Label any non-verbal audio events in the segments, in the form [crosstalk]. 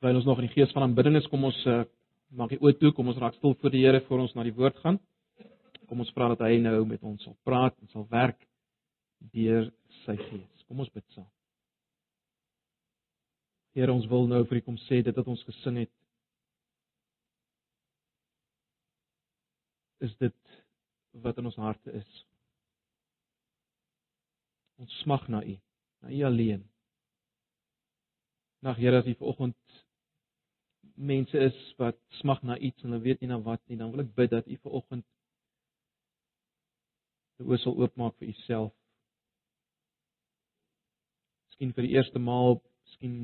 Terwyl ons nog in die gees van aanbidding is, kom ons uh, maak die oë toe, kom ons raak stil voor die Here voor ons na die woord gaan. Kom ons vra dat hy nou met ons sal praat en sal werk deur sy gees. Kom ons bid saam. Here, ons wil nou vir U kom sê dit wat ons gesing het is dit wat in ons harte is. Ons smag na U, na U alleen. Nag Here, as U vanoggend mense is wat smag na iets en hulle weet nie na wat nie, dan wil ek bid dat U vanoggend die oë sal oopmaak vir U self. Miskien vir die eerste maal, miskien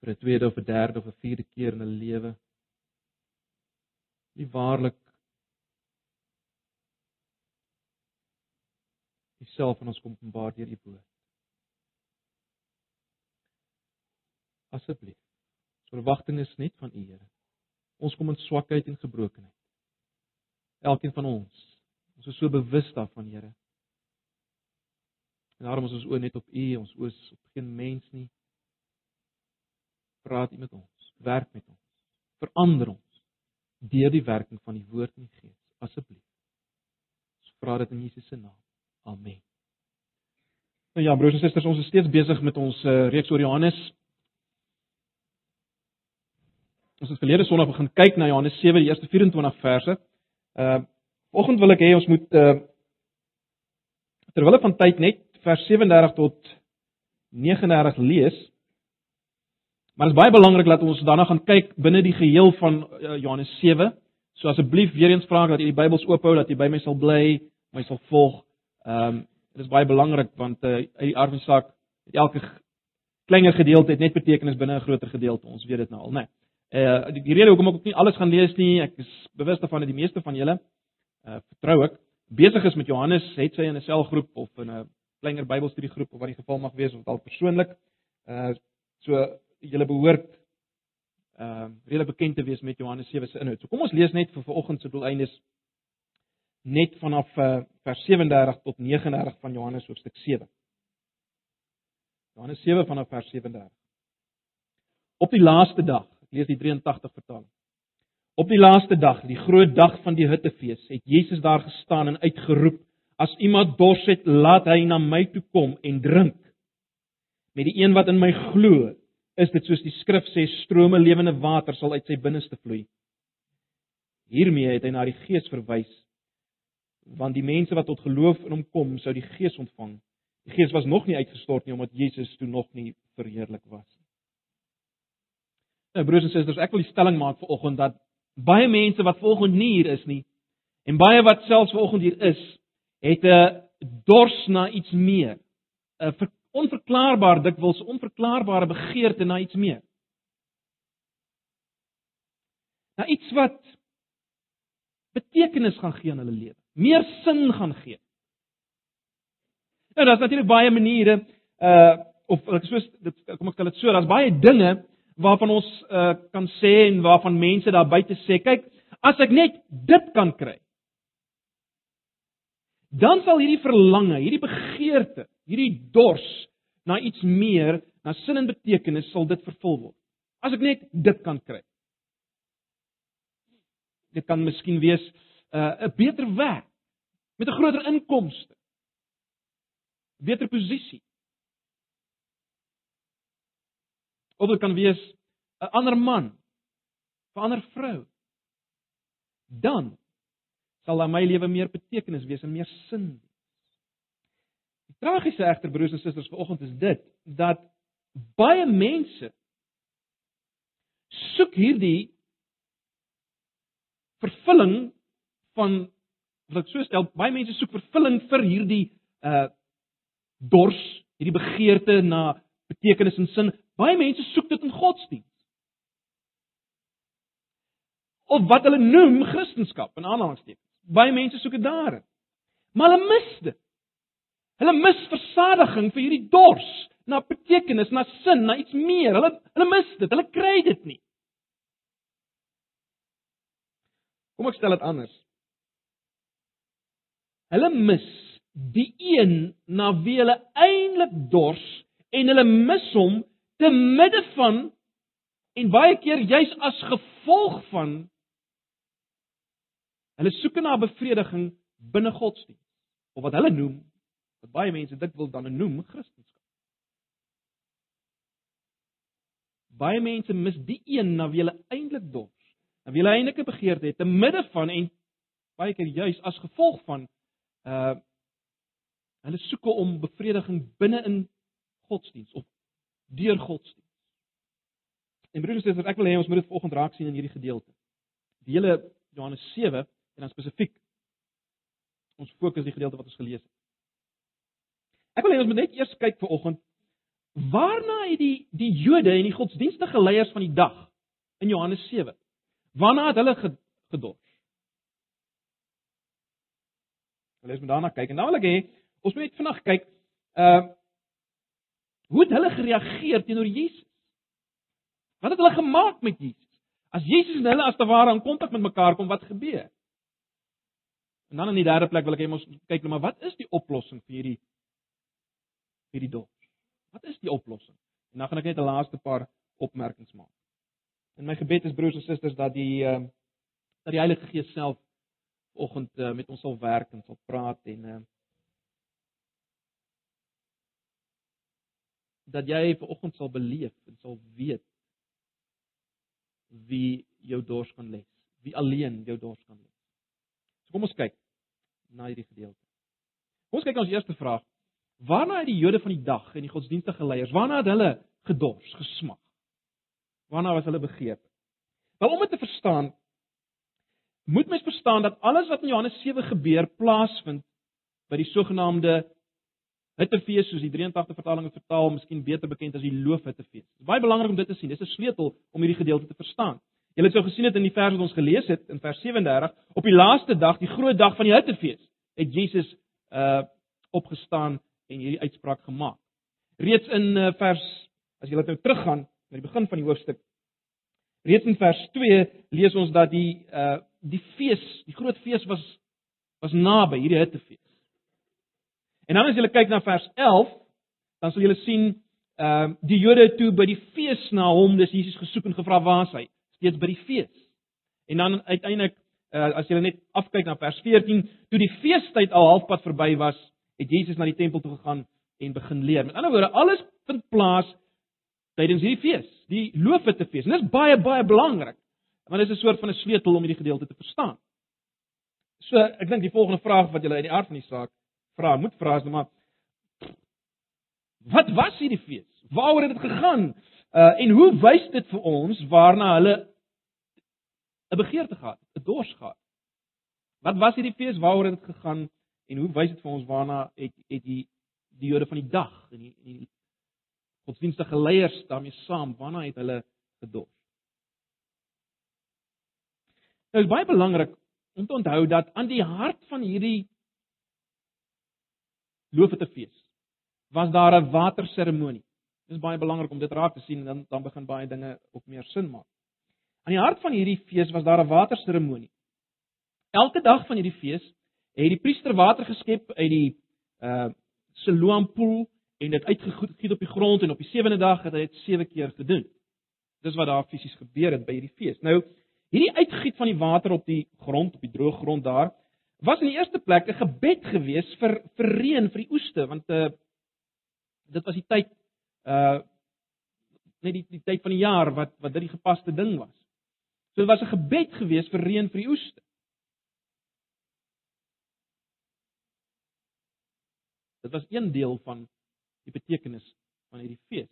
vir 'n tweede of 'n derde of 'n vierde keer in 'n lewe. Nie waarlik Jouself aan ons kom openbaar deur U woord. Asseblief. Ons verwagting is net van U, Here. Ons kom in swakheid en gebrokenheid. Elkeen van ons. Ons is so bewus daarvan, Here. En daarom is ons oë net op U, ons oë op geen mens nie praat U met ons, werk met ons, verander ons deur die werking van die woord en die gees, asseblief. Ons vra dit in Jesus se naam. Amen. Nou ja, broers en susters, ons is steeds besig met ons uh, reeks oor Johannes. Ons het verlede Sondag begin kyk na Johannes 7, die eerste 24 verse. Uh vanoggend wil ek hê ons moet uh terwyl van tyd net vers 37 tot 39 lees. Maar dit is baie belangrik dat ons daarna gaan kyk binne die geheel van uh, Johannes 7. So asseblief weer eens vra dat jy die Bybels oophou dat jy by my sal bly, my sal volg. Ehm um, dit is baie belangrik want uh, uit die aard van die saak het elke kleiner gedeelte het net betekenis binne 'n groter gedeelte. Ons weet dit nou al, né? Nee. Uh die, rede hoekom ek ook nie alles gaan lees nie, ek is bewus daarvan dat die meeste van julle uh vertrou ek besig is met Johannes, het sy in 'n selgroep of in 'n kleiner Bybelstudiegroep of wat die geval mag wees of al persoonlik. Uh so julle behoort ehm uh, redelik bekend te wees met Johannes 7 se inhoud. So kom ons lees net vir vanoggend se doeleindes net vanaf uh, vers 37 tot 39 van Johannes hoofstuk 7. Johannes 7 vanaf vers 37. Op die laaste dag, lees die 83 vertaling. Op die laaste dag, die groot dag van die Hittefees, het Jesus daar gestaan en uitgeroep: As iemand dors het, laat hy na my toe kom en drink. Met die een wat in my glo, is dit soos die skrif sê strome lewende water sal uit sy binneste vloei. Hiermee het hy na die Gees verwys want die mense wat tot geloof in hom kom sou die Gees ontvang. Die Gees was nog nie uitgestort nie omdat Jesus toe nog nie verheerlik was nie. Nou broers en susters, ek wil die stelling maak vir oggend dat baie mense wat volgens nie hier is nie en baie wat selfs vanoggend hier is, het 'n dors na iets meer. 'n onverklaarbaar dikwels onverklaarbare begeerte na iets meer. Na iets wat betekenis gaan gee aan hulle lewe, meer sin gaan gee. Nou daar's natuurlik baie maniere uh of ek soos dit kom ek stel dit so, daar's baie dinge waarvan ons uh kan sê en waarvan mense daar buite sê, kyk, as ek net dit kan kry, dan sal hierdie verlange, hierdie begeerte, hierdie dors na iets meer, na sin en betekenis sal dit vervul word. As ek net dit kan kry. Dit kan miskien wees 'n uh, beter werk met 'n groter inkomste. Beter posisie. Of dit kan wees 'n ander man, 'n ander vrou. Dan sal aan my lewe meer betekenis wees en meer sin. Die tragiese egter broers en susters vanoggend is dit dat baie mense soek hierdie vervulling van wat ek so stel baie mense soek vervulling vir hierdie uh dors, hierdie begeerte na betekenis en sin. Baie mense soek dit in godsdienst. Of wat hulle noem Christendom in aanhalingstekens. Baie mense soek dit daarin. Maar hulle mis dit. Hulle mis versadiging vir hierdie dors na betekenis, na sin, na iets meer. Hulle hulle mis dit. Hulle kry dit nie. Kom ek stel dit anders. Hulle mis die een na wie hulle eintlik dors en hulle mis hom te midde van en baie keer juis as gevolg van hulle soeke na bevrediging binne godsdienst of wat hulle noem wat baie mense dit wil dan noem Christendom. Baie mense mis die een na wie hulle eintlik dors, na wie hulle eintlik begeerte het, te midde van en baie keer juis as gevolg van uh hulle soeke om bevrediging binne in godsdiens of deur godsdiens. En broers en susters, ek wil hê ons moet dit vanoggend raak sien in hierdie gedeelte. Die hele Johannes 7 en dan spesifiek ons fokus die gedeelte wat ons gelees het. Ek wil hê ons moet net eers kyk vanoggend waarna het die die Jode en die godsdienstige leiers van die dag in Johannes 7 waarna het hulle gedors? Hulle is met daarna kyk en dan wil ek hê ons moet net vanaand kyk uh hoe het hulle gereageer teenoor Jesus? Wat het hulle gemaak met Jesus? As Jesus en hulle as te ware in kontak met mekaar kom, wat gebeur? En dan in die derde plek wil ek hê ons kyk nou maar wat is die oplossing vir hierdie hierdie dors? Wat is die oplossing? En dan gaan ek net 'n laaste paar opmerkings maak. En my gebed is broers en susters dat die uh dat die Heilige Gees self vanoggend uh, met ons sal werk en sal praat en dat jy vanoggend sal beleef en sal weet wie jou dors kan les, wie alleen jou dors kan les. So kom ons kyk na hierdie gedeelte. Kom ons kyk ons eerste vraag. Waarna het die Jode van die dag en die godsdienstige leiers, waarna het hulle gedors, gesmag? Waarna was hulle begeerte? Wel om dit te verstaan, moet mens verstaan dat alles wat in Johannes 7 gebeur, plaasvind by die sogenaamde Hittefees soos die 83 vertaling het vertaal, miskien beter bekend as die Loofhittefees. Dit is baie belangrik om dit te sien. Dis 'n sleutel om hierdie gedeelte te verstaan. Julle sou gesien het in die vers wat ons gelees het in vers 37, op die laaste dag, die groot dag van die Hittefees, het Jesus uh opgestaan en hierdie uitspraak gemaak. Reeds in uh, vers as jy laat nou teruggaan na die begin van die hoofstuk, reeds in vers 2 lees ons dat die uh die fees, die groot fees was was naby hierdie Hittefees. En dan as jy kyk na vers 11, dan sal jy sien ehm uh, die Jode toe by die fees na hom, dis Jesus gesoek en gevra waar hy steeds by die fees. En dan uiteindelik uh, as jy net afkyk na vers 14, toe die feestyd al halfpad verby was, het Jesus na die tempel toe gegaan en begin leer. Met ander woorde, alles vind plaas tydens hierdie fees, die Loofhuttefees. En dis baie baie belangrik. Want dit is 'n soort van 'n sleutel om hierdie gedeelte te verstaan. So, ek dink die volgende vraag wat julle uit die aard van die saak vra, moet vra is nou maar wat was hierdie fees? Waaroor het dit gegaan? Uh en hoe wys dit vir ons waarna hulle 'n begeerte gehad, 'n dors gehad? Wat was hierdie fees? Waaroor het dit gegaan en hoe wys dit vir ons waarna het het die die Jode van die dag en die, die godsdienstige leiers daarmee saam, waarna het hulle gedors? Nou is baie belangrik om te onthou dat aan die hart van hierdie Loofhuttefees was daar 'n waterseremonie. Dit is baie belangrik om dit raak te sien en dan dan begin baie dinge ook meer sin maak. Aan die hart van hierdie fees was daar 'n waterseremonie. Elke dag van hierdie fees het die priester water geskep uit die uh Siloam poel en dit uitgegiet op die grond en op die sewende dag het hy dit sewe keer gedoen. Dis wat daar fisies gebeur het by hierdie fees. Nou, hierdie uitgiet van die water op die grond, op die droë grond daar, was in die eerste plek 'n gebed gewees vir vir reën vir die oeste want uh dit was die tyd uh net die, die tyd van die jaar wat wat dit die gepaste ding was. So dit was 'n gebed gewees vir reën vir die oeste. Dit was een deel van die betekenis van hierdie fees.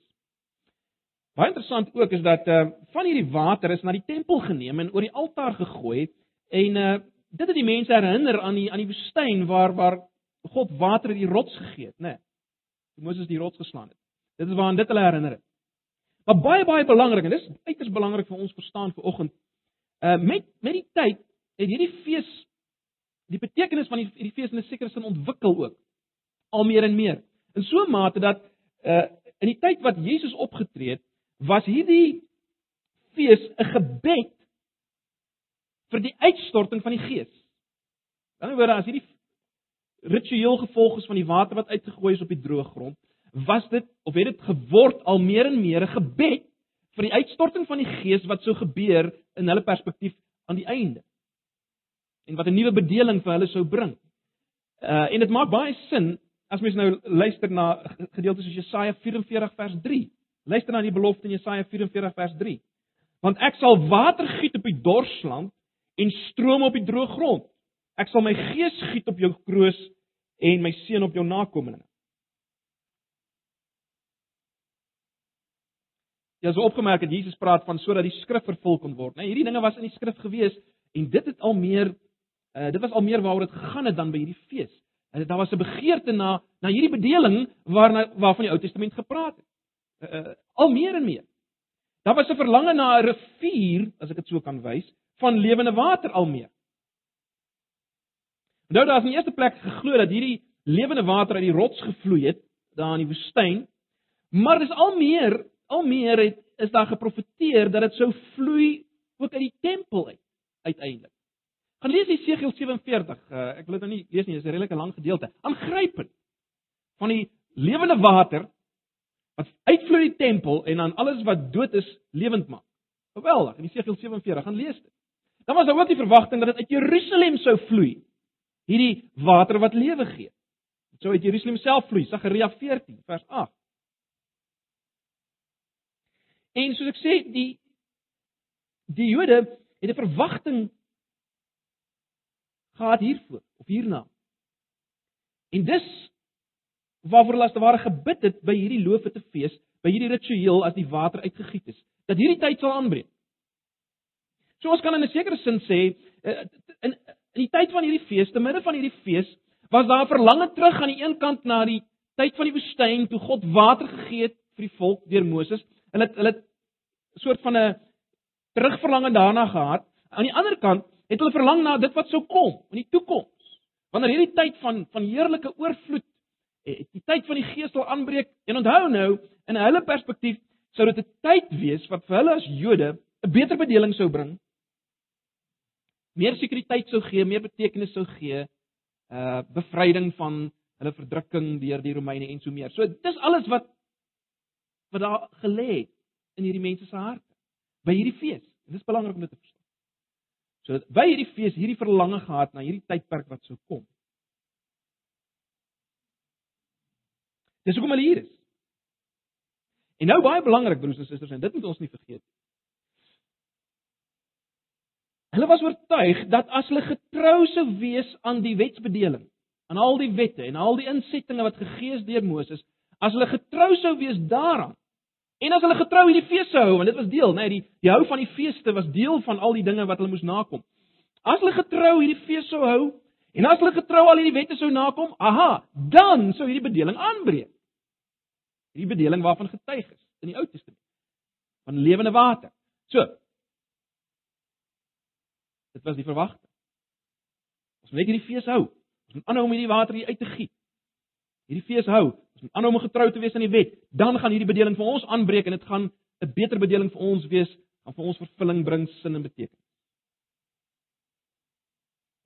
Baie interessant ook is dat uh van hierdie water is na die tempel geneem en oor die altaar gegooi en uh dit het die mense herinner aan die aan die woestyn waar waar God water uit die rots gegee het, né? Nee, Moses die rots geslaan het. Dit is waaraan dit hulle herinner het. Maar baie baie belangrik en dis uiters belangrik vir ons verstaan vir oggend. Uh met met die tyd het hierdie fees die betekenis van die hierdie fees in 'n sekere sin ontwikkel ook al meer en meer. In so 'n mate dat uh in die tyd wat Jesus opgetree het, was hierdie fees 'n gebed vir die uitstorting van die Gees. Dan word as hierdie ritueel gevolg is van die water wat uitgegooi is op die droë grond, was dit of het dit geword al meer en meer 'n gebed vir die uitstorting van die Gees wat sou gebeur in hulle perspektief aan die einde. En wat 'n nuwe bedeling vir hulle sou bring. Uh en dit maak baie sin as mens nou luister na gedeeltes soos Jesaja 44 vers 3. Luister na die belofte in Jesaja 44 vers 3. Want ek sal water giet op die dorsland en strome op die droë grond. Ek sal my gees giet op jou kroos en my seën op jou nakommelinge. Ja, so opgemerk het Jesus praat van sodat die skrif vervul kon word. Nou hierdie dinge was in die skrif gewees en dit het al meer uh, dit was al meer waaroor dit gegaan het dan by hierdie fees. En daar was 'n begeerte na na hierdie bedeling waarna waarvan die Ou Testament gepraat het. Uh, al meer en meer. Daar was 'n verlange na 'n rivier, as ek dit so kan wys, van lewende water al meer. Nou daar is in die eerste plek geglo dat hierdie lewende water uit die rots gevloei het daar in die woestyn. Maar dis al meer al meer het is daar geprofeteer dat dit sou vloei ook uit die tempel uit uiteindelik. Gaan lees Jesegiel 47. Uh, ek wil dit nou nie lees nie, dit is 'n redelike lang gedeelte. Aangrypend. Van die lewende water wat uitvloei uit die tempel en dan alles wat dood is lewend maak. Geweldig. In Jesegiel 47 gaan lees dit. Dan was daar ook die verwagting dat dit uit Jerusalem sou vloei. Hierdie water wat lewe gee. Dit sou uit Jerusalem self vloei. Sagaria 14 vers 8. En soos ek sê, die die Jode het 'n verwagting gehad hiervoor of hierna. En dis waarvoor hulle as te ware gebid het by hierdie loofete fees, by hierdie ritueel as die water uitgegiet is, dat hierdie tyd sal aanbreek. So ons kan in 'n sekere sin sê eh, in in die tyd van hierdie fees, te midde van hierdie fees, was daar 'n verlange terug aan die een kant na die tyd van die woestyn toe God water gegee het vir die volk deur Moses Hulle het hulle 'n soort van 'n terugverlange daarna gehad. Aan die ander kant het hulle verlang na dit wat sou kom in die toekoms. Wanneer hierdie tyd van van heerlike oorvloed, eh, die tyd van die Gees sal aanbreek. En onthou nou, in hulle perspektief sou dit 'n tyd wees wat vir hulle as Jode 'n beter bedeling sou bring. Meer sekuriteit sou gee, meer betekenis sou gee, uh bevryding van hulle verdrukking deur die Romeine en so meer. So dis alles wat wat daar gelê het in hierdie mense se harte by hierdie fees. Dit is belangrik om dit te verstaan. So by hierdie fees hierdie verlange gehad na hierdie tydperk wat sou kom. Dis hoekom hulle hier is. En nou baie belangrik broers en susters en dit moet ons nie vergeet nie. Hulle was oortuig dat as hulle getrou sou wees aan die wetsbedeling, aan al die wette en al die insettinge wat gegee is deur Moses, as hulle getrou sou wees daaraan, En as hulle getrou hierdie fees sou hou, want dit was deel, né, nee, die die hou van die feeste was deel van al die dinge wat hulle moes nakom. As hulle getrou hierdie fees sou hou en as hulle getrou al hierdie wette sou nakom, aha, dan sou hierdie bedeling aanbreek. Hierdie bedeling waarvan getuig is in die Ou Testament van lewende water. So. Dit was die verwagting. Ons moet net hierdie fees hou. Ons moet aanhou om hierdie water hier uit te giet. Hierdie fees hou ons moet aanhou om getrou te wees aan die wet, dan gaan hierdie bedeling vir ons aanbreek en dit gaan 'n beter bedeling vir ons wees, gaan vir ons vervulling bring, sin en betekenis.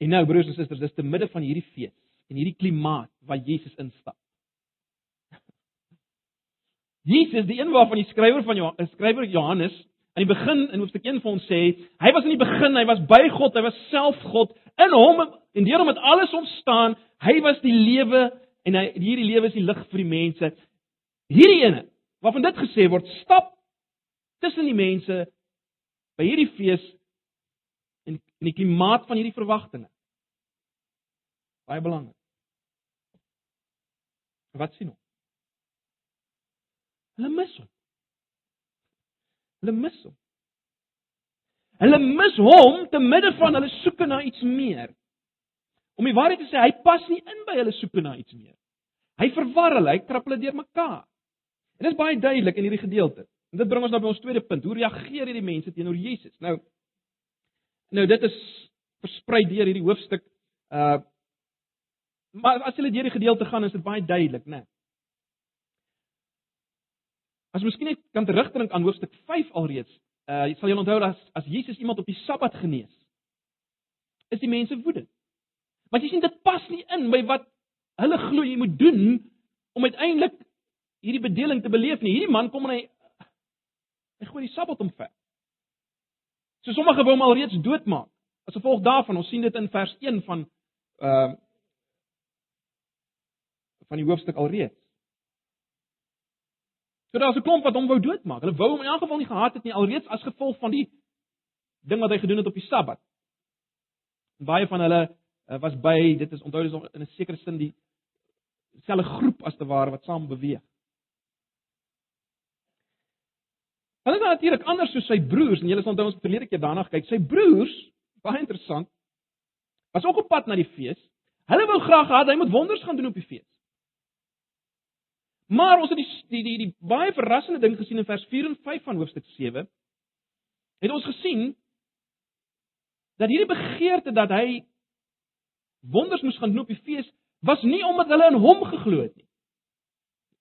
En nou broers en susters, dis te midde van hierdie fees en hierdie klimaat waar Jesus instap. [laughs] Jesus, die een waarvan die skrywer van Johannes, skrywer Johannes aan die begin in hoofstuk 1 vir ons sê, hy was in die begin, hy was by God, hy was self God. In hom en deur hom het alles ontstaan. Hy was die lewe en hy hierdie lewe is die lig vir die mense. Hierdie ene waarvan dit gesê word, stap tussen die mense by hierdie fees en in die klimaat van hierdie verwagtinge. Baie belangrik. Wat sien ons? Hulle mis hom. Hulle mis hom. Hulle mis hom te midde van hulle soeke na iets meer. Om die waarheid te sê, hy pas nie in by hulle soeke na iets meer. Hy verwar hulle, hy trap hulle deurmekaar. En dit is baie duidelik in hierdie gedeelte. En dit bring ons nou by ons tweede punt. Hoe reageer hierdie mense teenoor Jesus? Nou Nou dit is versprei deur hierdie hoofstuk. Uh maar as jy deur die gedeelte gaan, is dit baie duidelik, né? Nee. As jy miskien kan terugdink aan hoofstuk 5 alreeds, uh jy sal jy onthou dat as, as Jesus iemand op die Sabbat genees, is die mense woedend. Maar jy sien dit pas nie in by wat hulle glo jy moet doen om uiteindelik hierdie bedeling te beleef nie. Hierdie man kom en hy hy gooi die Sabbat omver. So sommige wou hom al reeds doodmaak. As gevolg daarvan, ons sien dit in vers 1 van uh van die hoofstuk alreeds. So daar's 'n klomp wat hom wou doodmaak. Hulle wou hom in elk geval nie gehaat het nie alreeds as gevolg van die ding wat hy gedoen het op die Sabbat. Baie van hulle uh, was by, dit is onthou dis nog in 'n sekere sin die selfe groep as te ware wat saam beweeg. Hulle was natuurlik anders soos sy broers en julle sal onthou ons verlede keer daarna gekyk. Sy broers, baie interessant, was ook op pad na die fees. Hulle wou graag gehad hy moet wonders gaan doen op die fees. Maar ons het die die die, die baie verrassende ding gesien in vers 4 en 5 van hoofstuk 7. Het ons gesien dat hierdie begeerte dat hy wonders moes gaan doen op die fees was nie omdat hulle in hom geglo het nie.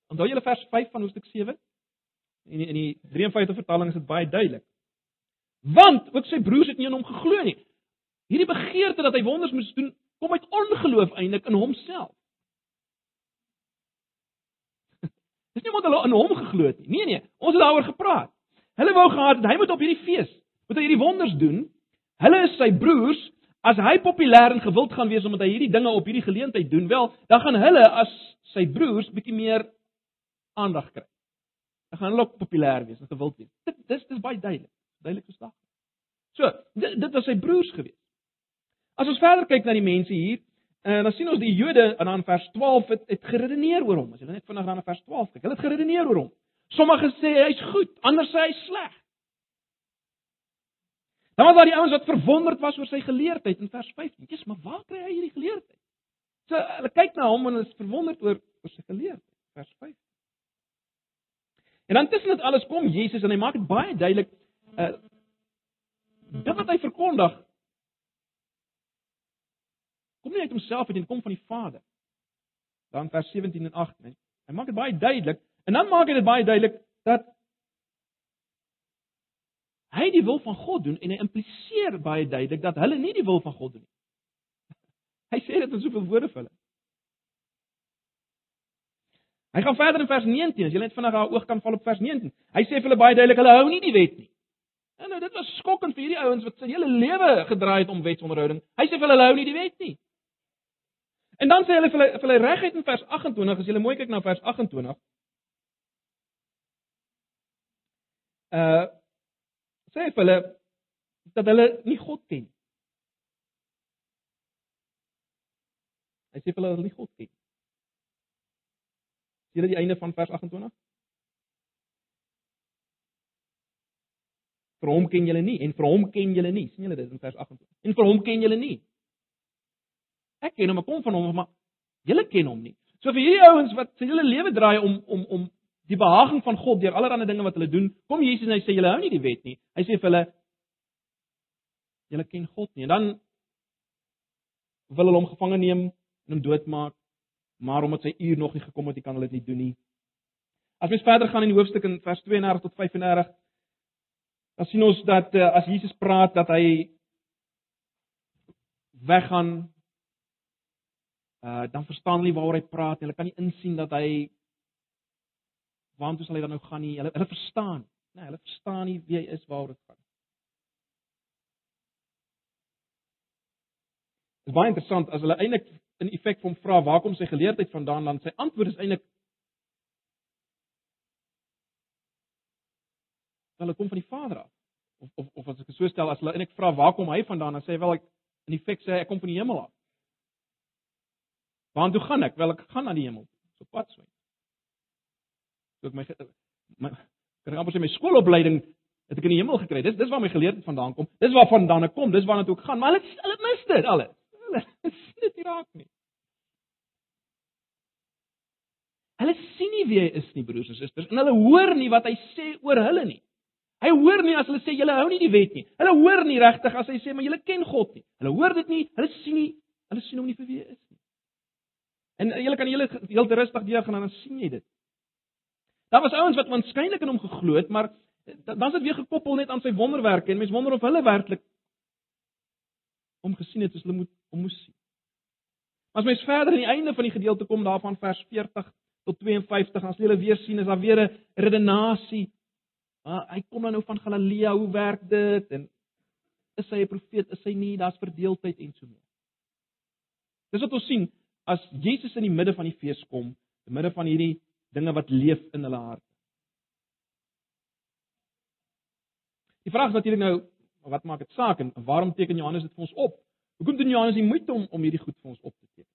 Onthou julle vers 5 van hoofstuk 7? In die, in die 53 vertaling is dit baie duidelik. Want ook sy broers het nie in hom geglo nie. Hierdie begeerte dat hy wonders moes doen, kom uit ongeloof eintlik in homself. Dis nie omdat hulle in hom geglo het nie. Nee nee, ons het daaroor gepraat. Hulle wou gehad het hy moet op hierdie fees, moet hy hierdie wonders doen. Hulle is sy broers. As hy populêr en gewild gaan wees omdat hy hierdie dinge op hierdie geleentheid doen, wel, dan gaan hulle as sy broers bietjie meer aandag kry. Dan gaan hulle ook populêr wees en gewild wees. Dit dis dis baie duidelik. Duidelik verstaan. So, dit, dit was sy broers gewees. As ons verder kyk na die mense hier, En eh, dan sien ons die Jode in aan vers 12 het, het geredeneer oor hom. As jy net vinnig na vers 12 kyk, hulle het geredeneer oor hom. Sommige sê hy's goed, ander sê hy's sleg. Dan was daar die ouens wat verwonderd was oor sy geleerdheid in vers 15. Jesus, maar waar kry hy hierdie geleerdheid? So hulle kyk na hom en hulle is verwonderd oor oor sy geleerdheid, vers 5. En dan tussen dit alles kom Jesus en hy maak dit baie duidelik uh dit wat hy verkondig kom nie uit homself uit, dit kom van die Vader. Dan vers 17 en 18. Hy maak dit baie duidelik en dan maak hy dit baie duidelik dat hy die wil van God doen en hy impliseer baie duidelik dat hulle nie die wil van God doen nie. [laughs] Hy sê dit in soveel woorde vir hulle. Hy gaan verder in vers 19, as jy net vinnig daar oog kan val op vers 19. Hy sê vir hulle baie duidelik, hulle hou nie die wet nie. En nou dit was skokkend vir hierdie ouens wat sy hele lewe gedraai het om wetsonderhouding. Hy sê vir hulle, hulle hou nie die wet nie. En dan sê hulle vir hulle vir hulle reguit in vers 28, as jy mooi kyk na vers 28. Uh sê vir hulle dat hulle nie God ken. Hy sê vir hulle hulle nie God ken. Sien jy die einde van vers 28? Vir hom ken julle nie en vir hom ken julle nie. sien julle dit in vers 28? En vir hom ken julle nie. Ek ken hom, ek kom van hom, maar julle ken hom nie. So vir hierdie ouens wat sy hele lewe draai om om om die behaging van God deur allerlei dinge wat hulle doen, kom Jesus en hy sê julle hou nie die wet nie. Hy sê vir hulle julle ken God nie. En dan wil hulle hom gevange neem en hom doodmaak, maar omdat sy uur nog nie gekom het, kan hulle dit nie doen nie. As mens verder gaan in die hoofstuk in vers 32 tot 35, dan sien ons dat uh, as Jesus praat dat hy weggaan uh dan verstaan hulle waaroor hy praat nie. Hulle kan nie insien dat hy waantoe sal hy dan nou gaan nie. Hulle hulle verstaan. Nee, hulle verstaan nie wie hy is waaroor dit gaan. Dit is baie interessant as hulle eintlik in effek van vra waar kom sy geleerdheid vandaan dan sy antwoord is eintlik hulle kom van die Vader af. Of of of as ek so stel as hulle eintlik vra waar kom hy vandaan dan sê hy wel ek in effek sê hy kom van die hemel af. Waartoe gaan ek? Wel ek gaan na die hemel, so pad swem. So ek my my kan amper sê my skoolopleiding het ek in die hemel gekry. Dis dis waar my geleerdheid vandaan kom. Dis waar vandaan ek kom. Dis waarna toe ek gaan. Maar hulle hulle mis dit alles. Hulle [laughs] sien dit nie raak nie. Hulle sien nie wie hy is nie, broers en susters, en hulle hoor nie wat hy sê oor hulle nie. Hy hoor nie as hulle sê julle hou nie die wet nie. Hulle hoor nie regtig as hy sê maar julle ken God nie. Hulle hoor dit nie. Hulle sien nie. Hulle sien hom nie vir wie hy is nie. En jy kan hele heel rustig deur gaan en dan sien jy dit. Daar was ouens wat waarskynlik in hom geglo het, maar dan is dit weer gekoppel net aan sy wonderwerke en mense wonder of hulle werklik hom gesien het soos hulle moet hom moes sien. As mens verder aan die einde van die gedeelte kom daarvan vers 40 tot 52 as jy hulle weer sien is daar weer 'n redenasie. Uh, hy kom dan nou van Galilea, hoe werk dit? En is hy 'n profeet? Is hy nie? Daar's verdeeldheid en so meer. Dis wat ons sien as Jesus in die midde van die fees kom, in die midde van hierdie dinge wat leef in hulle harte. Die vraag is natuurlik nou, wat maak dit saak en waarom teken Johannes dit vir ons op? Hoekom doen Johannes die moeite om om hierdie goed vir ons op te teken?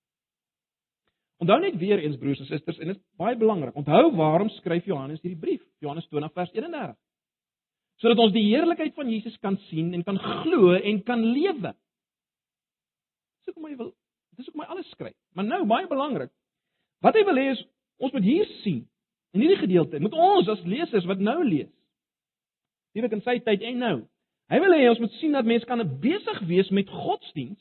Onthou net weer eens broers en susters en dit is baie belangrik. Onthou waarom skryf Johannes hierdie brief? Johannes 20 vers 31. Sodat ons die heerlikheid van Jesus kan sien en kan glo en kan lewe. Dis hoekom hy wil dis hoekom hy alles skryf. Maar nou baie belangrik. Wat hy wil hê is ons moet hier sien in hierdie gedeelte, moet ons as lesers wat nou lees. Hierdie in sy tyd en nou. Hy wil hê ons moet sien dat mense kan besig wees met godsdiens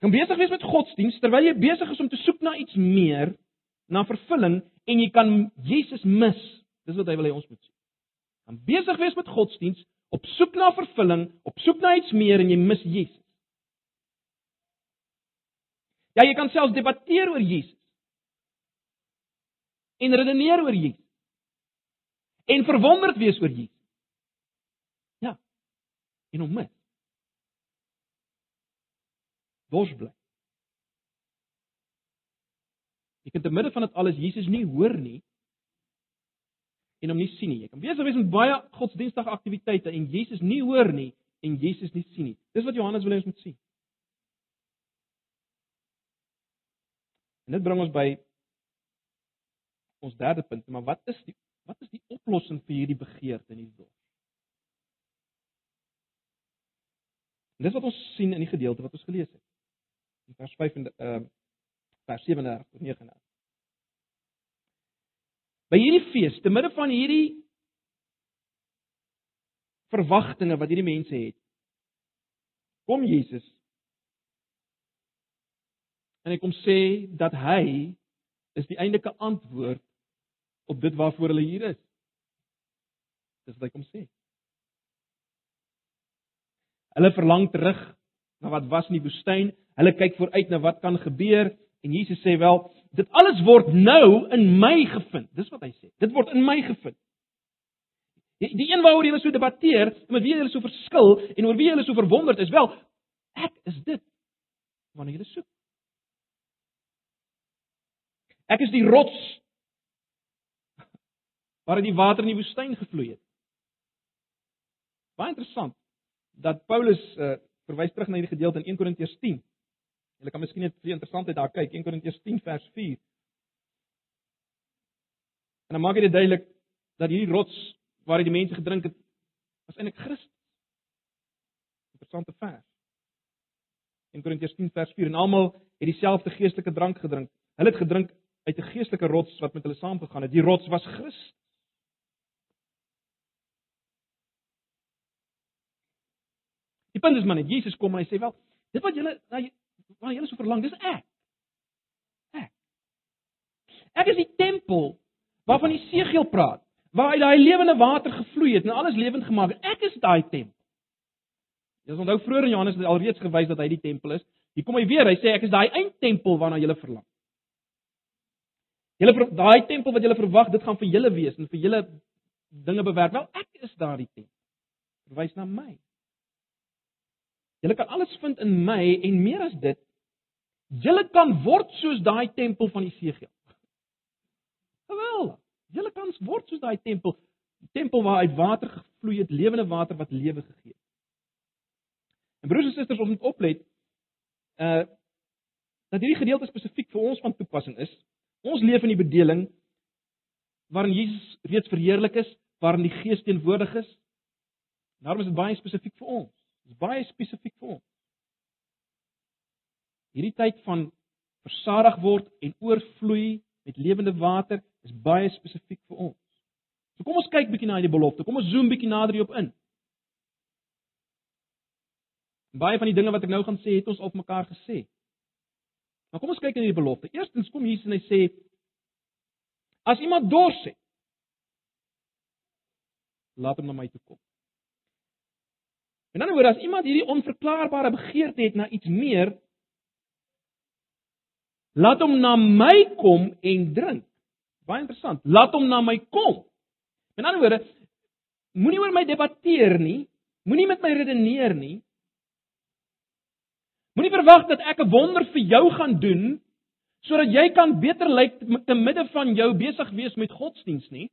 kan besig wees met godsdiens terwyl jy besig is om te soek na iets meer, na vervulling en jy kan Jesus mis. Dis wat hy wil hê ons moet sien. Kan besig wees met godsdiens, op soek na vervulling, op soek na iets meer en jy mis Jesus. Ja, jy kan selfs debatteer oor Jesus. En redeneer oor Jesus. En verwonderd wees oor Jesus. Ja. En hom mis. dors bly. Jy kan te midde van dit alles Jesus nie hoor nie en hom nie sien nie. Jy kan besig wees met baie godsdienstige aktiwiteite en Jesus nie hoor nie en Jesus nie sien nie. Dis wat Johannes wil hê ons moet sien. En dit bring ons by ons derde punt, maar wat is die wat is die oplossing vir hierdie begeerte in die dors? En dis wat ons sien in die gedeelte wat ons gelees het in vers 5 en uh vers 37 tot 39. By hierdie fees, te midde van hierdie verwagtinge wat hierdie mense het, kom Jesus en hy kom sê dat hy is die eintlike antwoord op dit waarvoor hulle hier is. Dis wat hy kom sê. Hulle verlang terug na wat was in die woestyn. Hulle kyk vooruit na wat kan gebeur en Jesus sê wel, dit alles word nou in my gevind. Dis wat hy sê. Dit word in my gevind. Die, die een waaroor julle so debatteer, met wie julle so verskil en oor wie julle so verwonderd is, wel, ek is dit wanneer julle soek. Ek is die rots waaruit die water in die woestyn gevloei het. Baie interessant dat Paulus uh, verwys terug na hierdie gedeelte in 1 Korintiërs 10. Julle kan miskien net vir interessantheid daar kyk, 1 Korintiërs 10 vers 4. En dan maak hy dit duidelik dat hierdie rots waar die mense gedrink het, was eintlik Christus. Interessante vers. 1 Korintiërs 10 vers 4 en almal het dieselfde geestelike drank gedrink. Hulle het gedrink uit 'n geestelike rots wat met hulle saamgegaan het. Die rots was Christus. Die punt is maar net Jesus kom en hy sê wel, dit wat julle waar julle so verlang, dis ek. Ek. Ek is die tempel waarvan Jesegiel praat, waar uit daai lewende water gevloei het en alles lewend gemaak het. Ek is daai tempel. Jy onthou vroeër in Johannes het alreeds gewys dat hy die tempel is. Hier kom hy weer, hy sê ek is daai eindtempel waarna julle verlang. Julle daai tempel wat julle verwag, dit gaan vir julle wees en vir julle dinge bewerk. Wel, ek is daardie tempel. Verwys na my. Julle kan alles vind in my en meer as dit. Julle kan word soos daai tempel van Jesegiel. Geweldig. Julle kan word soos daai tempel, die tempel waar uit water gevloei het, lewende water wat lewe gegee het. En broers en susters, ons moet oplet uh dat hierdie gedeelte spesifiek vir ons van toepassing is. Ons leef in die bedeling waarin Jesus reeds verheerlik is, waarin die Gees teenwoordig is. Daarom is dit baie spesifiek vir ons. Dit is baie spesifiek vir ons. Hierdie tyd van versadig word en oorvloei met lewende water is baie spesifiek vir ons. So kom ons kyk bietjie na hierdie belofte. Kom ons zoom bietjie nader hierop in. Baie van die dinge wat ek nou gaan sê, het ons op mekaar gesê. Maar kom ons kyk na hierdie belofte. Eerstens kom Jesus en hy sê as iemand dors het, laat hom na my toe kom. In ander woord, as iemand hierdie onverklaarbare begeerte het na iets meer, Laat hom na my kom en drink. Baie interessant. Laat hom na my kom. In ander woorde, moenie oor my debatteer nie, moenie met my redeneer nie. Moenie verwag dat ek 'n wonder vir jou gaan doen sodat jy kan beter lyk te midde van jou besig wees met godsdiens nie.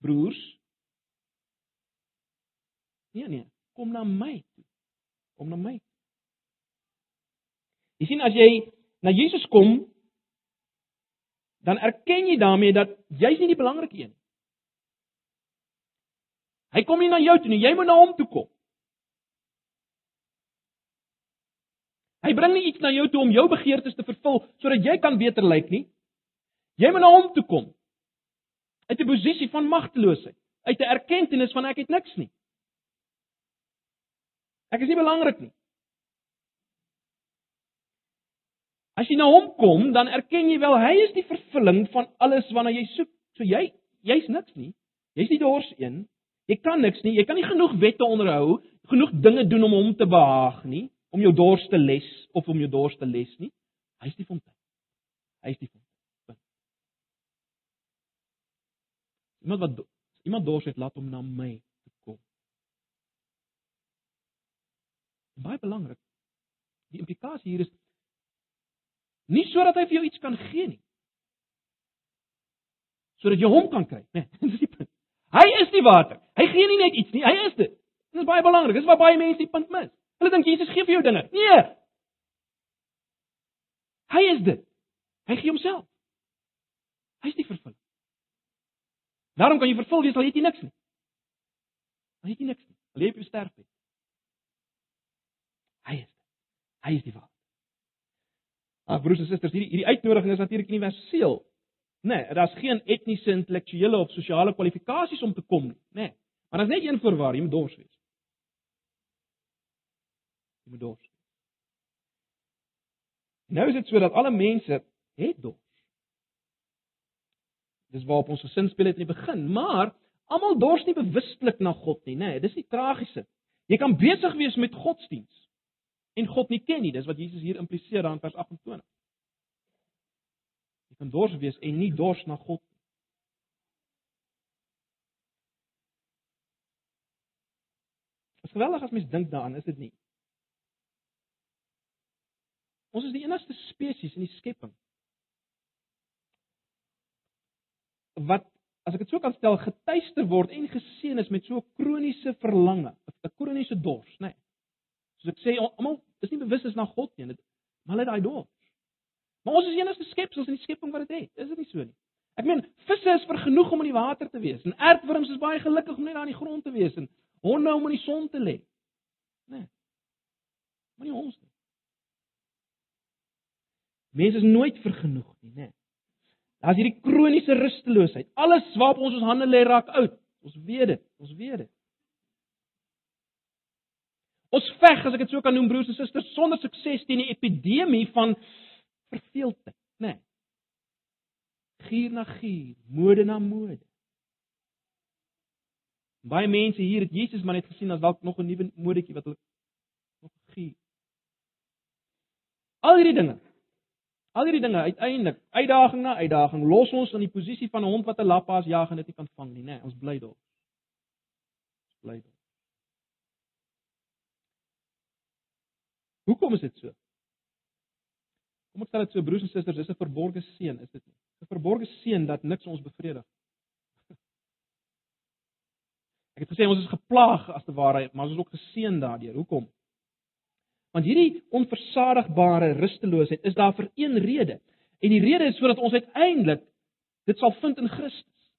Broers. Nee nee, kom na my toe. Kom na my. Jy sien as jy na Jesus kom, dan erken jy daarmee dat jy's nie die belangrike een nie. Hy kom nie na jou toe nie, jy moet na hom toe kom. Hy bring nie iets na jou toe om jou begeertes te vervul sodat jy kan beter lyk nie. Jy moet na hom toe kom. Uit 'n posisie van magteloosheid, uit 'n erkenning van ek het niks nie. Ek is nie belangrik nie. As jy na hom kom, dan erken jy wel hy is die vervulling van alles waarna jy soek. So jy jy's niks nie. Jy's nie dors een. Jy kan niks nie. Jy kan nie genoeg wette onderhou, genoeg dinge doen om hom te behaag nie, om jou dors te les of om jou dors te les nie. Hy's die fontein. Hy's die fontein. Iemand wat iemand dors het, laat hom na my toe kom. Baie belangrik. Die implikasie hier is Nie sodat hy vir jou iets kan gee nie. Sodat jy hom kan kry, né? Nee, [laughs] dis die punt. Hy is die water. Hy gee nie net iets nie, hy is dit. Dit is baie belangrik. Dis waar baie mense die punt mis. Hulle dink Jesus gee vir jou dinge. Nee. Hy is dit. Hy gee homself. Hy is die vervulling. Daarom kan jy vervul wees al het jy niks nie. Al het jy niks nie. Al leef jy sterf nie. Hy is dit. Hy is die water. Ag broers en susters, hierdie hierdie uitnodiging is natuurlik universeel. Nee, daar's geen etniese, intellektuele of sosiale kwalifikasies om te kom nie, nê. Nee, maar daar's net een voorwaar, jy moet dors wees. Jy moet dors. Nou is dit sodat alle mense het dors. Dis waarop ons gesin speel het in die begin, maar almal dors nie bewustelik na God nie, nê. Nee, dis die tragiese. Jy kan besig wees met godsdiens en God nie ken nie. Dis wat Jesus hier impliseer daar in vers 28. Jy kan dors wees en nie dors na God nie. Dit is geweldig as mens dink daaraan, is dit nie? Ons is die enigste spesies in die skepping wat as ek dit so kan stel getuister word en geseën is met so 'n kroniese verlange, 'n kroniese dors, nê. Nee. Soos ek sê, almal is nie bewus is na God nie, dit maar hulle het daai dors. Maar ons is die enigste skepsels in die skepping wat dit het. Is dit nie so nie? Ek meen, visse is vergenoeg om in die water te wees en aardwurms is baie gelukkig om net daar in die grond te wees en honde om in die son te lê. Né? Nee. Maar nie ons nie. Mense is nooit vergenoeg nie, né? Nee. Daar's hierdie kroniese rusteloosheid. Alles waarop ons ons hande lê raak oud. Ons weet dit. Ons weet dit. Ons veg, as ek dit so kan noem, broers en susters, sonder sukses teen die epidemie van verveeldheid, né? Nee. Gier na gier, mode na mode. Baie mense hier het Jesus maar net gesien as dalk nog 'n nuwe modetjie wat hulle nog gier. Al hierdie dinge. Al hierdie dinge uiteindelik, uitdaging na uitdaging, los ons in die posisie van 'n hond wat 'n lappas jag en dit nie kan vang nie, né? Nee, ons bly daar. Ons bly daar. Hoekom is dit so? Kom ek stel dit so broers en susters, dis 'n verborgde seën, is dit nie? 'n Verborgde seën dat niks ons bevredig. [laughs] Ek het gesê ons is geplaag as te ware, maar ons is ook geseën daardeur. Hoekom? Want hierdie onversadigbare rusteloosheid is daar vir een rede. En die rede is sodat ons uiteindelik dit sal vind in Christus.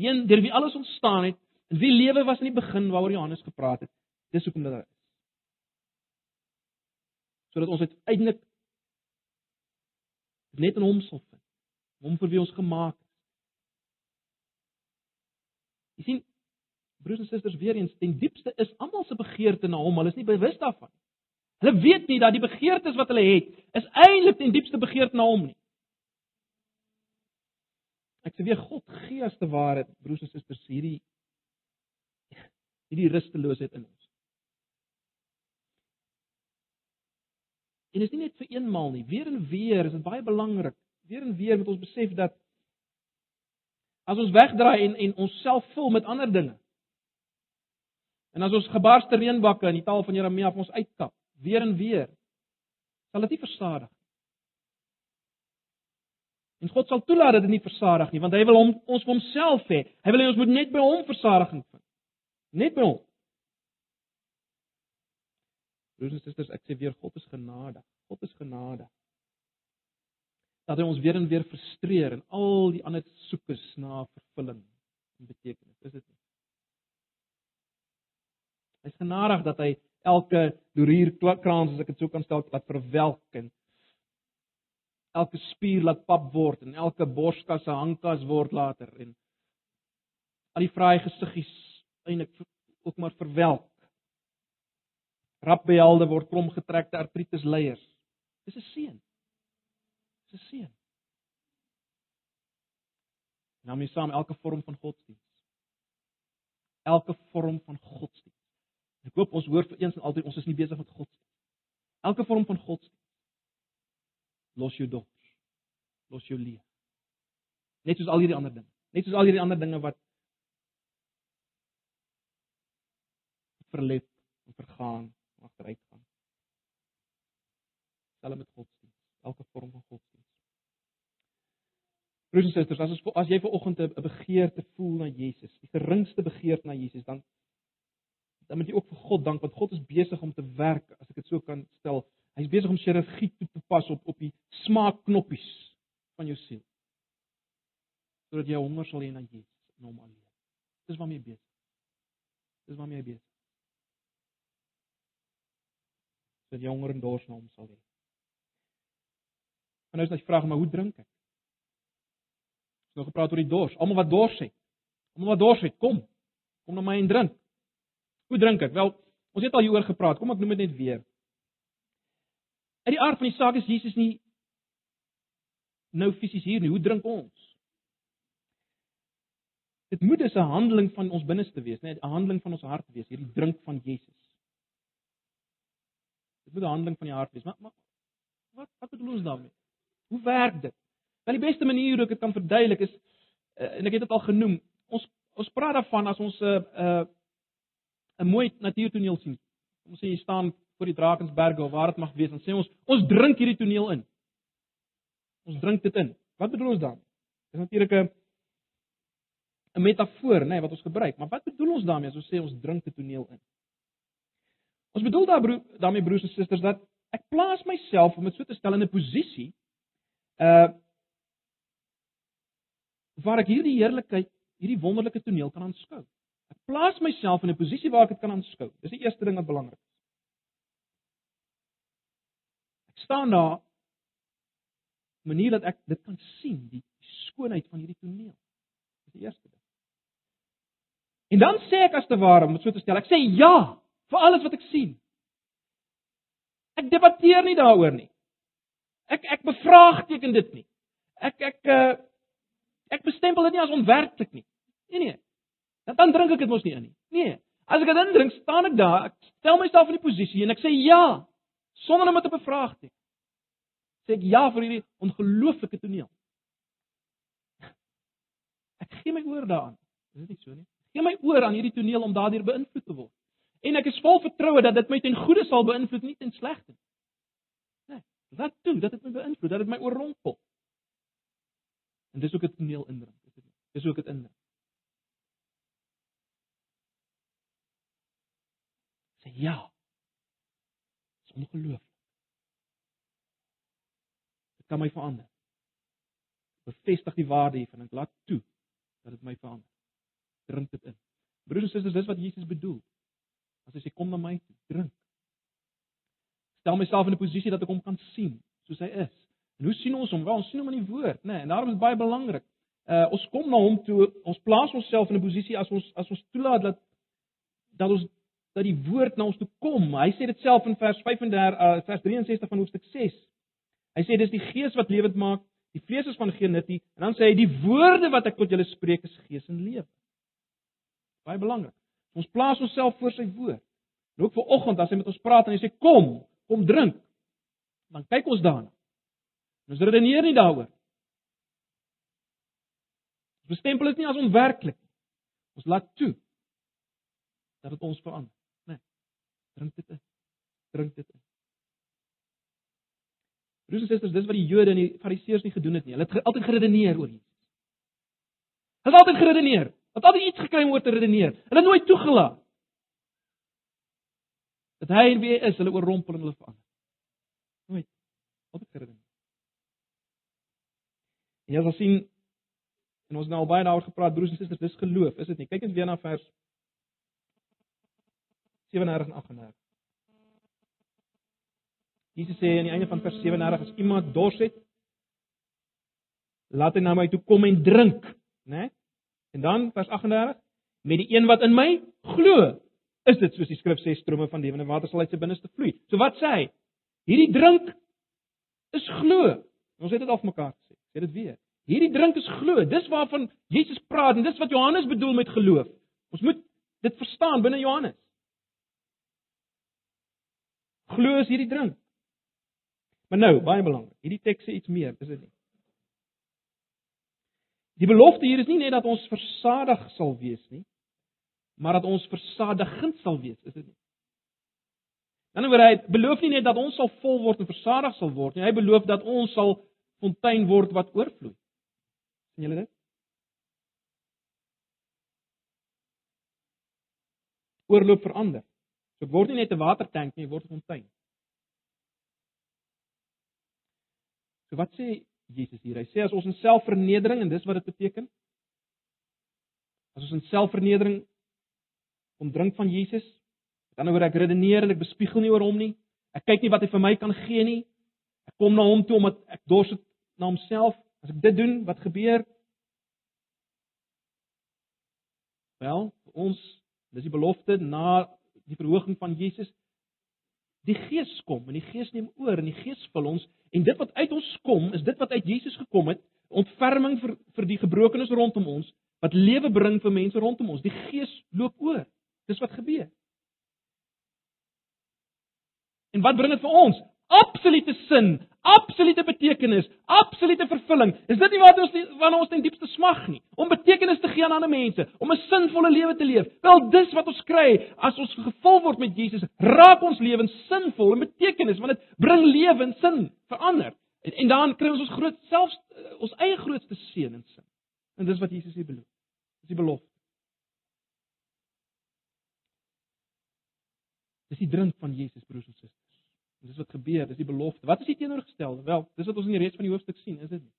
Die een deur wie alles ontstaan het, en wie lewe was in die begin waaroor Johannes gepraat het. Dis hoekom dit daar is sodat ons uiteindelik net in hom sal vind. Hom vir wie ons gemaak is. Jy sien, broers en susters, weer eens, ten diepste is almal se begeerte na hom, hulle is nie bewus daarvan nie. Hulle weet nie dat die begeertes wat hulle het, is eintlik ten diepste begeerte na hom nie. Ek sê weer God gee as te ware, broers en susters, hierdie hierdie rusteloosheid in ons. En dis nie net vir eenmaal nie, weer en weer is dit baie belangrik. Weer en weer moet ons besef dat as ons wegdraai en en onsself vul met ander dinge. En as ons gebarste reënbakke in die taal van Jeremia vir ons uitkap, weer en weer, sal dit nie versadig En God sal toelaat dat dit nie versadig nie, want hy wil hom ons vir homself hê. Hy wil hê ons moet net by hom versadiging vind. Net by hom. Broers en susters, ek sê weer God is genadig. God is genadig. Dat hy ons weer en weer frustreer en al die ander soekes na vervulling en betekenis. Is dit nie? Hy's genadig dat hy elke doerierkrans as ek dit sou kan stel, wat verwelk en elke spier laat pap word en elke borskas 'n hangkas word later en al die vrye gesiggies eintlik ook maar verwelk. Rapbehelde word krom getrekte artritis leiers. Dis 'n seën. Dis 'n seën. Nou mes saam elke vorm van godsdiens. Elke vorm van godsdiens. Ek hoop ons hoor vir eens en altyd ons is nie besig met godsdiens. Elke vorm van godsdiens los jou dors. Los jou lewe. Net soos al hierdie ander dinge. Net soos al hierdie ander dinge wat verlep en vergaan en agteruit gaan. Selfs met godsdienst, elke vorm van godsdienst. Broers en susters, as ons as jy ver oggend 'n begeerte voel na Jesus, die geringste begeerte na Jesus, dan dan moet jy ook vir God dank want God is besig om te werk, as ek dit so kan stel, Hy's besig om chirurgie toe te pas op op die smaakknoppies van jou siel. Sodat jy honger sal hê na Jesus en hom alleen. Dis waarmee hy besig. Dis waarmee hy besig. Sodat jy honger en dors na hom sal hê. En nou is die vraag maar hoe drink ek? Ons nou gepraat oor die dors. Almal wat dors het. Almal wat dors het, kom. Kom na my en drink. Hoe drink ek? Wel, ons het al hieroor gepraat. Kom ek noem dit net weer. Uit die aard van die saak is Jesus nie nou fisies hier nie. Hoe drink ons? Dit moet 'n handeling van ons binneste wees, net 'n handeling van ons hart wees, hierdie drink van Jesus. Dit moet 'n handeling van die hart wees. Maar, maar wat wat bedoel ons daarmee? Hoe werk dit? Wel die beste manier hoe ek dit kan verduidelik is uh, en ek het dit al genoem. Ons ons praat daarvan as ons 'n uh, 'n uh, 'n mooi natuurtoneel sien. Ons sê jy staan voor die Drakensberge of waar dit mag wees, dan sê ons ons drink hierdie toneel in. Ons drink dit in. Wat bedoel ons dan? Dis natuurlik 'n 'n metafoor, nê, nee, wat ons gebruik. Maar wat bedoel ons daarmee as ons sê ons drink die toneel in? Ons bedoel daar bro, daarmee broers en susters dat ek plaas myself om dit so te stel in 'n posisie uh waar ek hierdie heerlikheid, hierdie wonderlike toneel kan aanskou. Ek plaas myself in 'n posisie waar ek dit kan aanskou. Dis die eerste ding wat belangrik is staan daar manier dat ek dit kan sien, die skoonheid van hierdie toneel. Dis die eerste ding. En dan sê ek as te ware, om dit so te stel, ek sê ja vir alles wat ek sien. Ek debatteer nie daaroor nie. Ek ek bevraagteken dit nie. Ek ek uh, ek bestempel dit nie as onwerklik nie. Nee nee. Dan dan drink ek dit mos nie in nie. Nee. As ek dit indrink, staan ek daar, ek stel myself in die posisie en ek sê ja sonder om dit te bevraagteken sê ek ja vir hierdie ongelooflike toneel. Ek gee my oor daaraan. Is dit nie so nie? Gee my oor aan hierdie toneel om daardeur beïnvloed te word. En ek is vol vertroue dat dit my ten goeie sal beïnvloed, nie ten slegte nie. Nee, wat toe dat dit my beïnvloed, dat dit my oorrompel. En dis ook 'n toneel indring, is dit nie? Dis ook dit indring. Sê ja. Dis ongelooflik kan my verander. Bevestig die waarde hiervan en laat toe dat dit my verander. Drink dit in. Broers en susters, dis wat Jesus bedoel. As hy sê kom na my toe, drink. Stel myself in 'n posisie dat ek hom kan sien soos hy is. En hoe sien ons hom? Wel, ons sien hom in die woord, né? Nee, en daarom is baie belangrik. Uh ons kom na hom toe, ons plaas onsself in 'n posisie as ons as ons toelaat dat dat ons dat die woord na ons toe kom. Hy sê dit self in vers 35 uh, vers 63 van hoofstuk 6. Hy sê dis die gees wat lewend maak, die vlees is van geen nut nie. En dan sê hy die woorde wat ek tot julle spreek is gees en lewe. Baie belangrik. Ons plaas onsself voor sy woord. En ook vir oggend as hy met ons praat en hy sê kom, kom drink. dan kyk ons daarna. Ons redeneer nie daaroor. Ons bestempel dit nie as onwerklik nie. Ons laat toe dat dit ons verander, drink dit in. Drink dit in. Broers en susters, dis wat die Jode en die Fariseërs nie gedoen het nie. Hulle het altyd geredeneer oor Jesus. Hulle het altyd geredeneer. Hulle het altyd iets gekry om oor te redeneer. Hulle het nooit toegelaat dat hy en wie hy is, hulle oorrompel en hulle verander. Nooit. Altyd geredeneer. En jy sal sien en ons nou al baie daaroor gepraat broers en susters, dis geloof, is dit nie? Kyk eens weer na vers 37 en 38. Jesus sê aan die einde van vers 37 as iemand dors het, laat hy na my toe kom en drink, né? Nee? En dan vers 38, met die een wat in my glo, is dit soos die skrif sê strome van lewende water sal uit sy binneste vloei. So wat sê hy? Hierdie drink is glo. Ons het dit al mekaar gesê. Sê dit weer. Hierdie drink is glo. Dis waarvan Jesus praat en dis wat Johannes bedoel met geloof. Ons moet dit verstaan binne Johannes. Glo is hierdie drink. Maar nou, baie belangrik. Hierdie teks sê iets meer, is dit nie? Die belofte hier is nie net dat ons versadig sal wees nie, maar dat ons versadigend sal wees, is dit nie? Dan oor hy beloof nie net dat ons sal vol word en versadig sal word nie, hy beloof dat ons sal fontein word wat oorvloei. sien julle dit? Oorloop verander. So dit word nie net 'n watertank nie, dit word 'n fontein. So wat sê Jesus hier? Hy sê as ons in selfvernedering en dis wat dit beteken. As ons in selfvernedering kom drink van Jesus, dan oor ek redeneer en ek bespiegel nie oor hom nie. Ek kyk nie wat hy vir my kan gee nie. Ek kom na hom toe omdat ek dors het na homself. As ek dit doen, wat gebeur? Wel, ons dis die belofte na die verhoging van Jesus. Die Gees kom en die Gees neem oor en die Gees vul ons En dit wat uit ons kom, is dit wat uit Jesus gekom het, ontferming vir vir die gebrokenes rondom ons, wat lewe bring vir mense rondom ons. Die Gees loop oor. Dis wat gebeur. En wat bring dit vir ons? Absolute sin, absolute betekenis, absolute vervulling. Is dit nie wat ons wanneer ons ten diepste smag nie? Om betekenis te gee aan ander mense, om 'n sinvolle lewe te leef. Wel, dis wat ons kry as ons gevul word met Jesus. Raak ons lewens sinvol en betekenis, want dit bring lewe en sin verander. En, en dan kry ons ons groot selfs uh, ons eie grootste seën en sin. En dis wat Jesus hier beloof. Dis die belofte. Dis die drink van Jesus broers en susters. Dis wat gebeur, dis die belofte. Wat is die teenoorgestelde? Wel, dis wat ons in die res van die hoofstuk sien, is dit nie?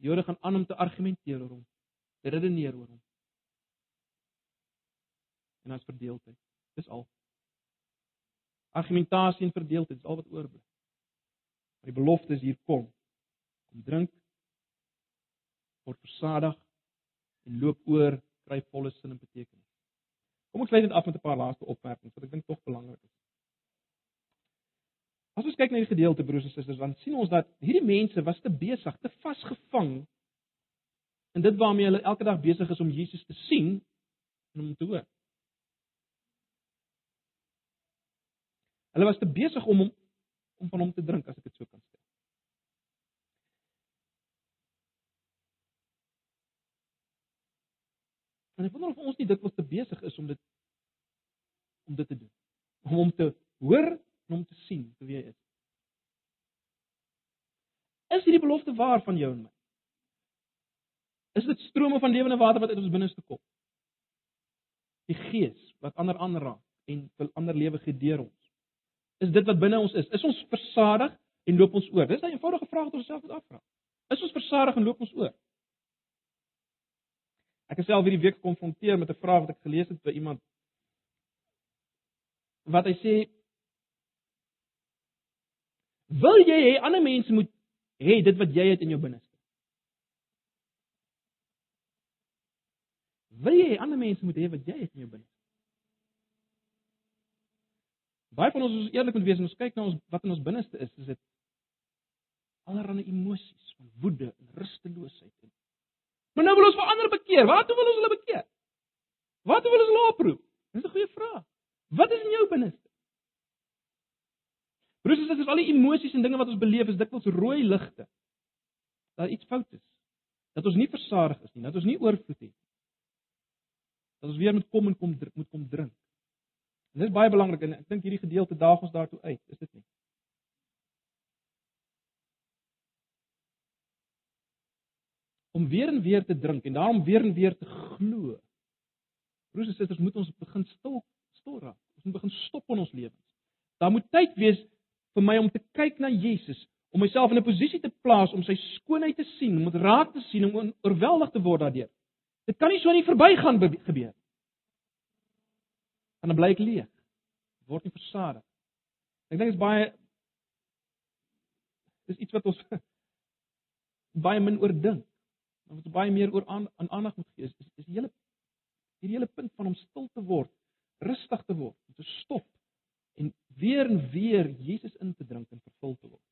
Die Jode gaan aan om te argumenteer oor hom, te redeneer oor hom. En as verdeeldheid. Dis al. Argumentasie en verdeeldheid is al wat oorbly. Maar die belofte is hier kom. Kom drink word versadig en loop oor kry volle sin en betekenis. Kom ons sluit dit af met 'n paar laaste opmerkings wat ek dink tog belangrik is. As ons kyk na die gedeelte broers en susters, dan sien ons dat hierdie mense was te besig, te vasgevang in dit waarmee hulle elke dag besig is om Jesus te sien en om te hoor. Hulle was te besig om hom om van hom te drink as ek dit so kan sê. En ek wonder of ons nie dikwels te besig is om dit om dit te doen. Om hom te hoor en om te sien wie hy is. Is hierdie belofte waar van jou en my? Is dit strome van lewende water wat uit ons binneste kom? Die Gees wat ander aanraak en wil ander lewe gee deur ons. Is dit wat binne ons is? Is ons versadig en loop ons oor? Dis 'n eenvoudige vraag wat ons self moet afvra. Is ons versadig en loop ons oor? Ek het self hierdie week gekonfronteer met 'n vraag wat ek gelees het by iemand wat hy sê Wil jy hê ander mense moet hê dit wat jy het in jou binneste? Wil jy hê ander mense moet hê wat jy het in jou binneste? Baie van ons is eerlik moet wees en ons kyk na ons wat in ons binneste is, is dit allerlei emosies van woede en rusteloosheid en Maar nou wil ons verander bekeer. Waartoe wil ons hulle bekeer? Waartoe wil ons hulle oproep? Dis 'n goeie vraag. Wat is in jou binneste? Broers en susters, al die emosies en dinge wat ons beleef is dikwels rooi ligte. Dat iets fout is. Dat ons nie versadig is nie, dat ons nie oorvloed het nie. Dat ons weer moet kom en kom moet kom drink. En dis baie belangrik en ek dink hierdie gedeelte daag ons daartoe uit, is dit nie? Om weer en weer te drink en daarom weer en weer te glo. Broers en susters, moet ons begin stil stil raak. Ons moet begin stop in ons lewens. Daar moet tyd wees vir my om te kyk na Jesus, om myself in 'n posisie te plaas om sy skoonheid te sien, om dit raak te sien, om oorweldig te word daardeur. Dit kan nie so nie verbygaan gebeur. Dan bly ek leeg. Word nie versadig. Ek dink dit is baie dis iets wat ons [laughs] baie min oordink. Ons moet baie meer oor aan aandag moet gee. Is is die hele hierdie hele punt van om stil te word, rustig te word, om te stop en weer en weer Jesus in te drink en vervul te word.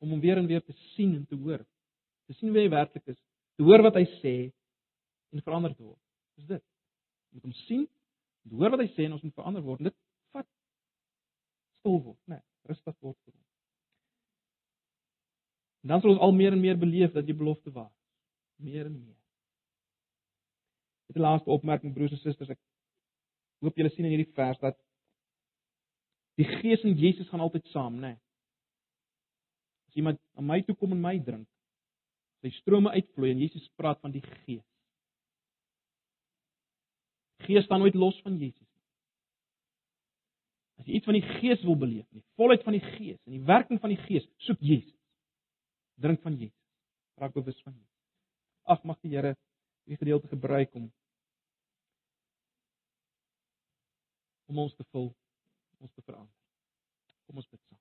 Om hom weer en weer te sien en te hoor. Te sien wie hy werklik is, te hoor wat hy sê en verander te word. Dis dit. Om hom sien, te hoor wat hy sê en ons moet verander word. Dit vat stil word, né? Nee, rustig word. En dan sal ons al meer en meer beleef dat die belofte waar is. Meer en meer. Dit is die laaste opmerking broers en susters. Ek hoop julle sien in hierdie vers dat die Gees en Jesus gaan altyd saam, né? Nee. As iemand aan my toe kom en my drink, sy strome uitvloei en Jesus praat van die Gees. Gees staan nooit los van Jesus nie. As jy iets van die Gees wil beleef, die volheid van die Gees en die werking van die Gees, soek Jesus. Drink van Jesus. Raak bewus van Jesus. Ag mag die Here hierdie gedeelte gebruik om om ons te vul, ons te verander. Kom ons bid saam.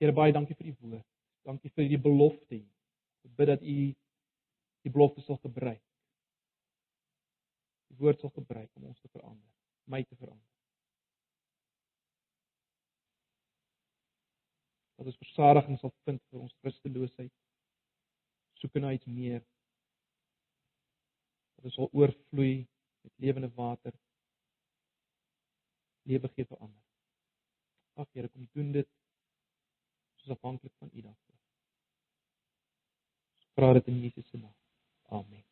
Here baie dankie vir u woord. Dankie vir die belofte. Ek bid dat u die belofte sal gebruik. Die woord sal gebruik om ons te verander, my te verander. Dat ons versadiging sal vind vir ons rusteloosheid. Soek na iets meer. Dat ons sal oorvloei met lewende water. Lewe gee vir ander. Ag Here, kom doen dit. Ons afhanklik van U daarvoor. Vra dit in Jesus se naam. Amen.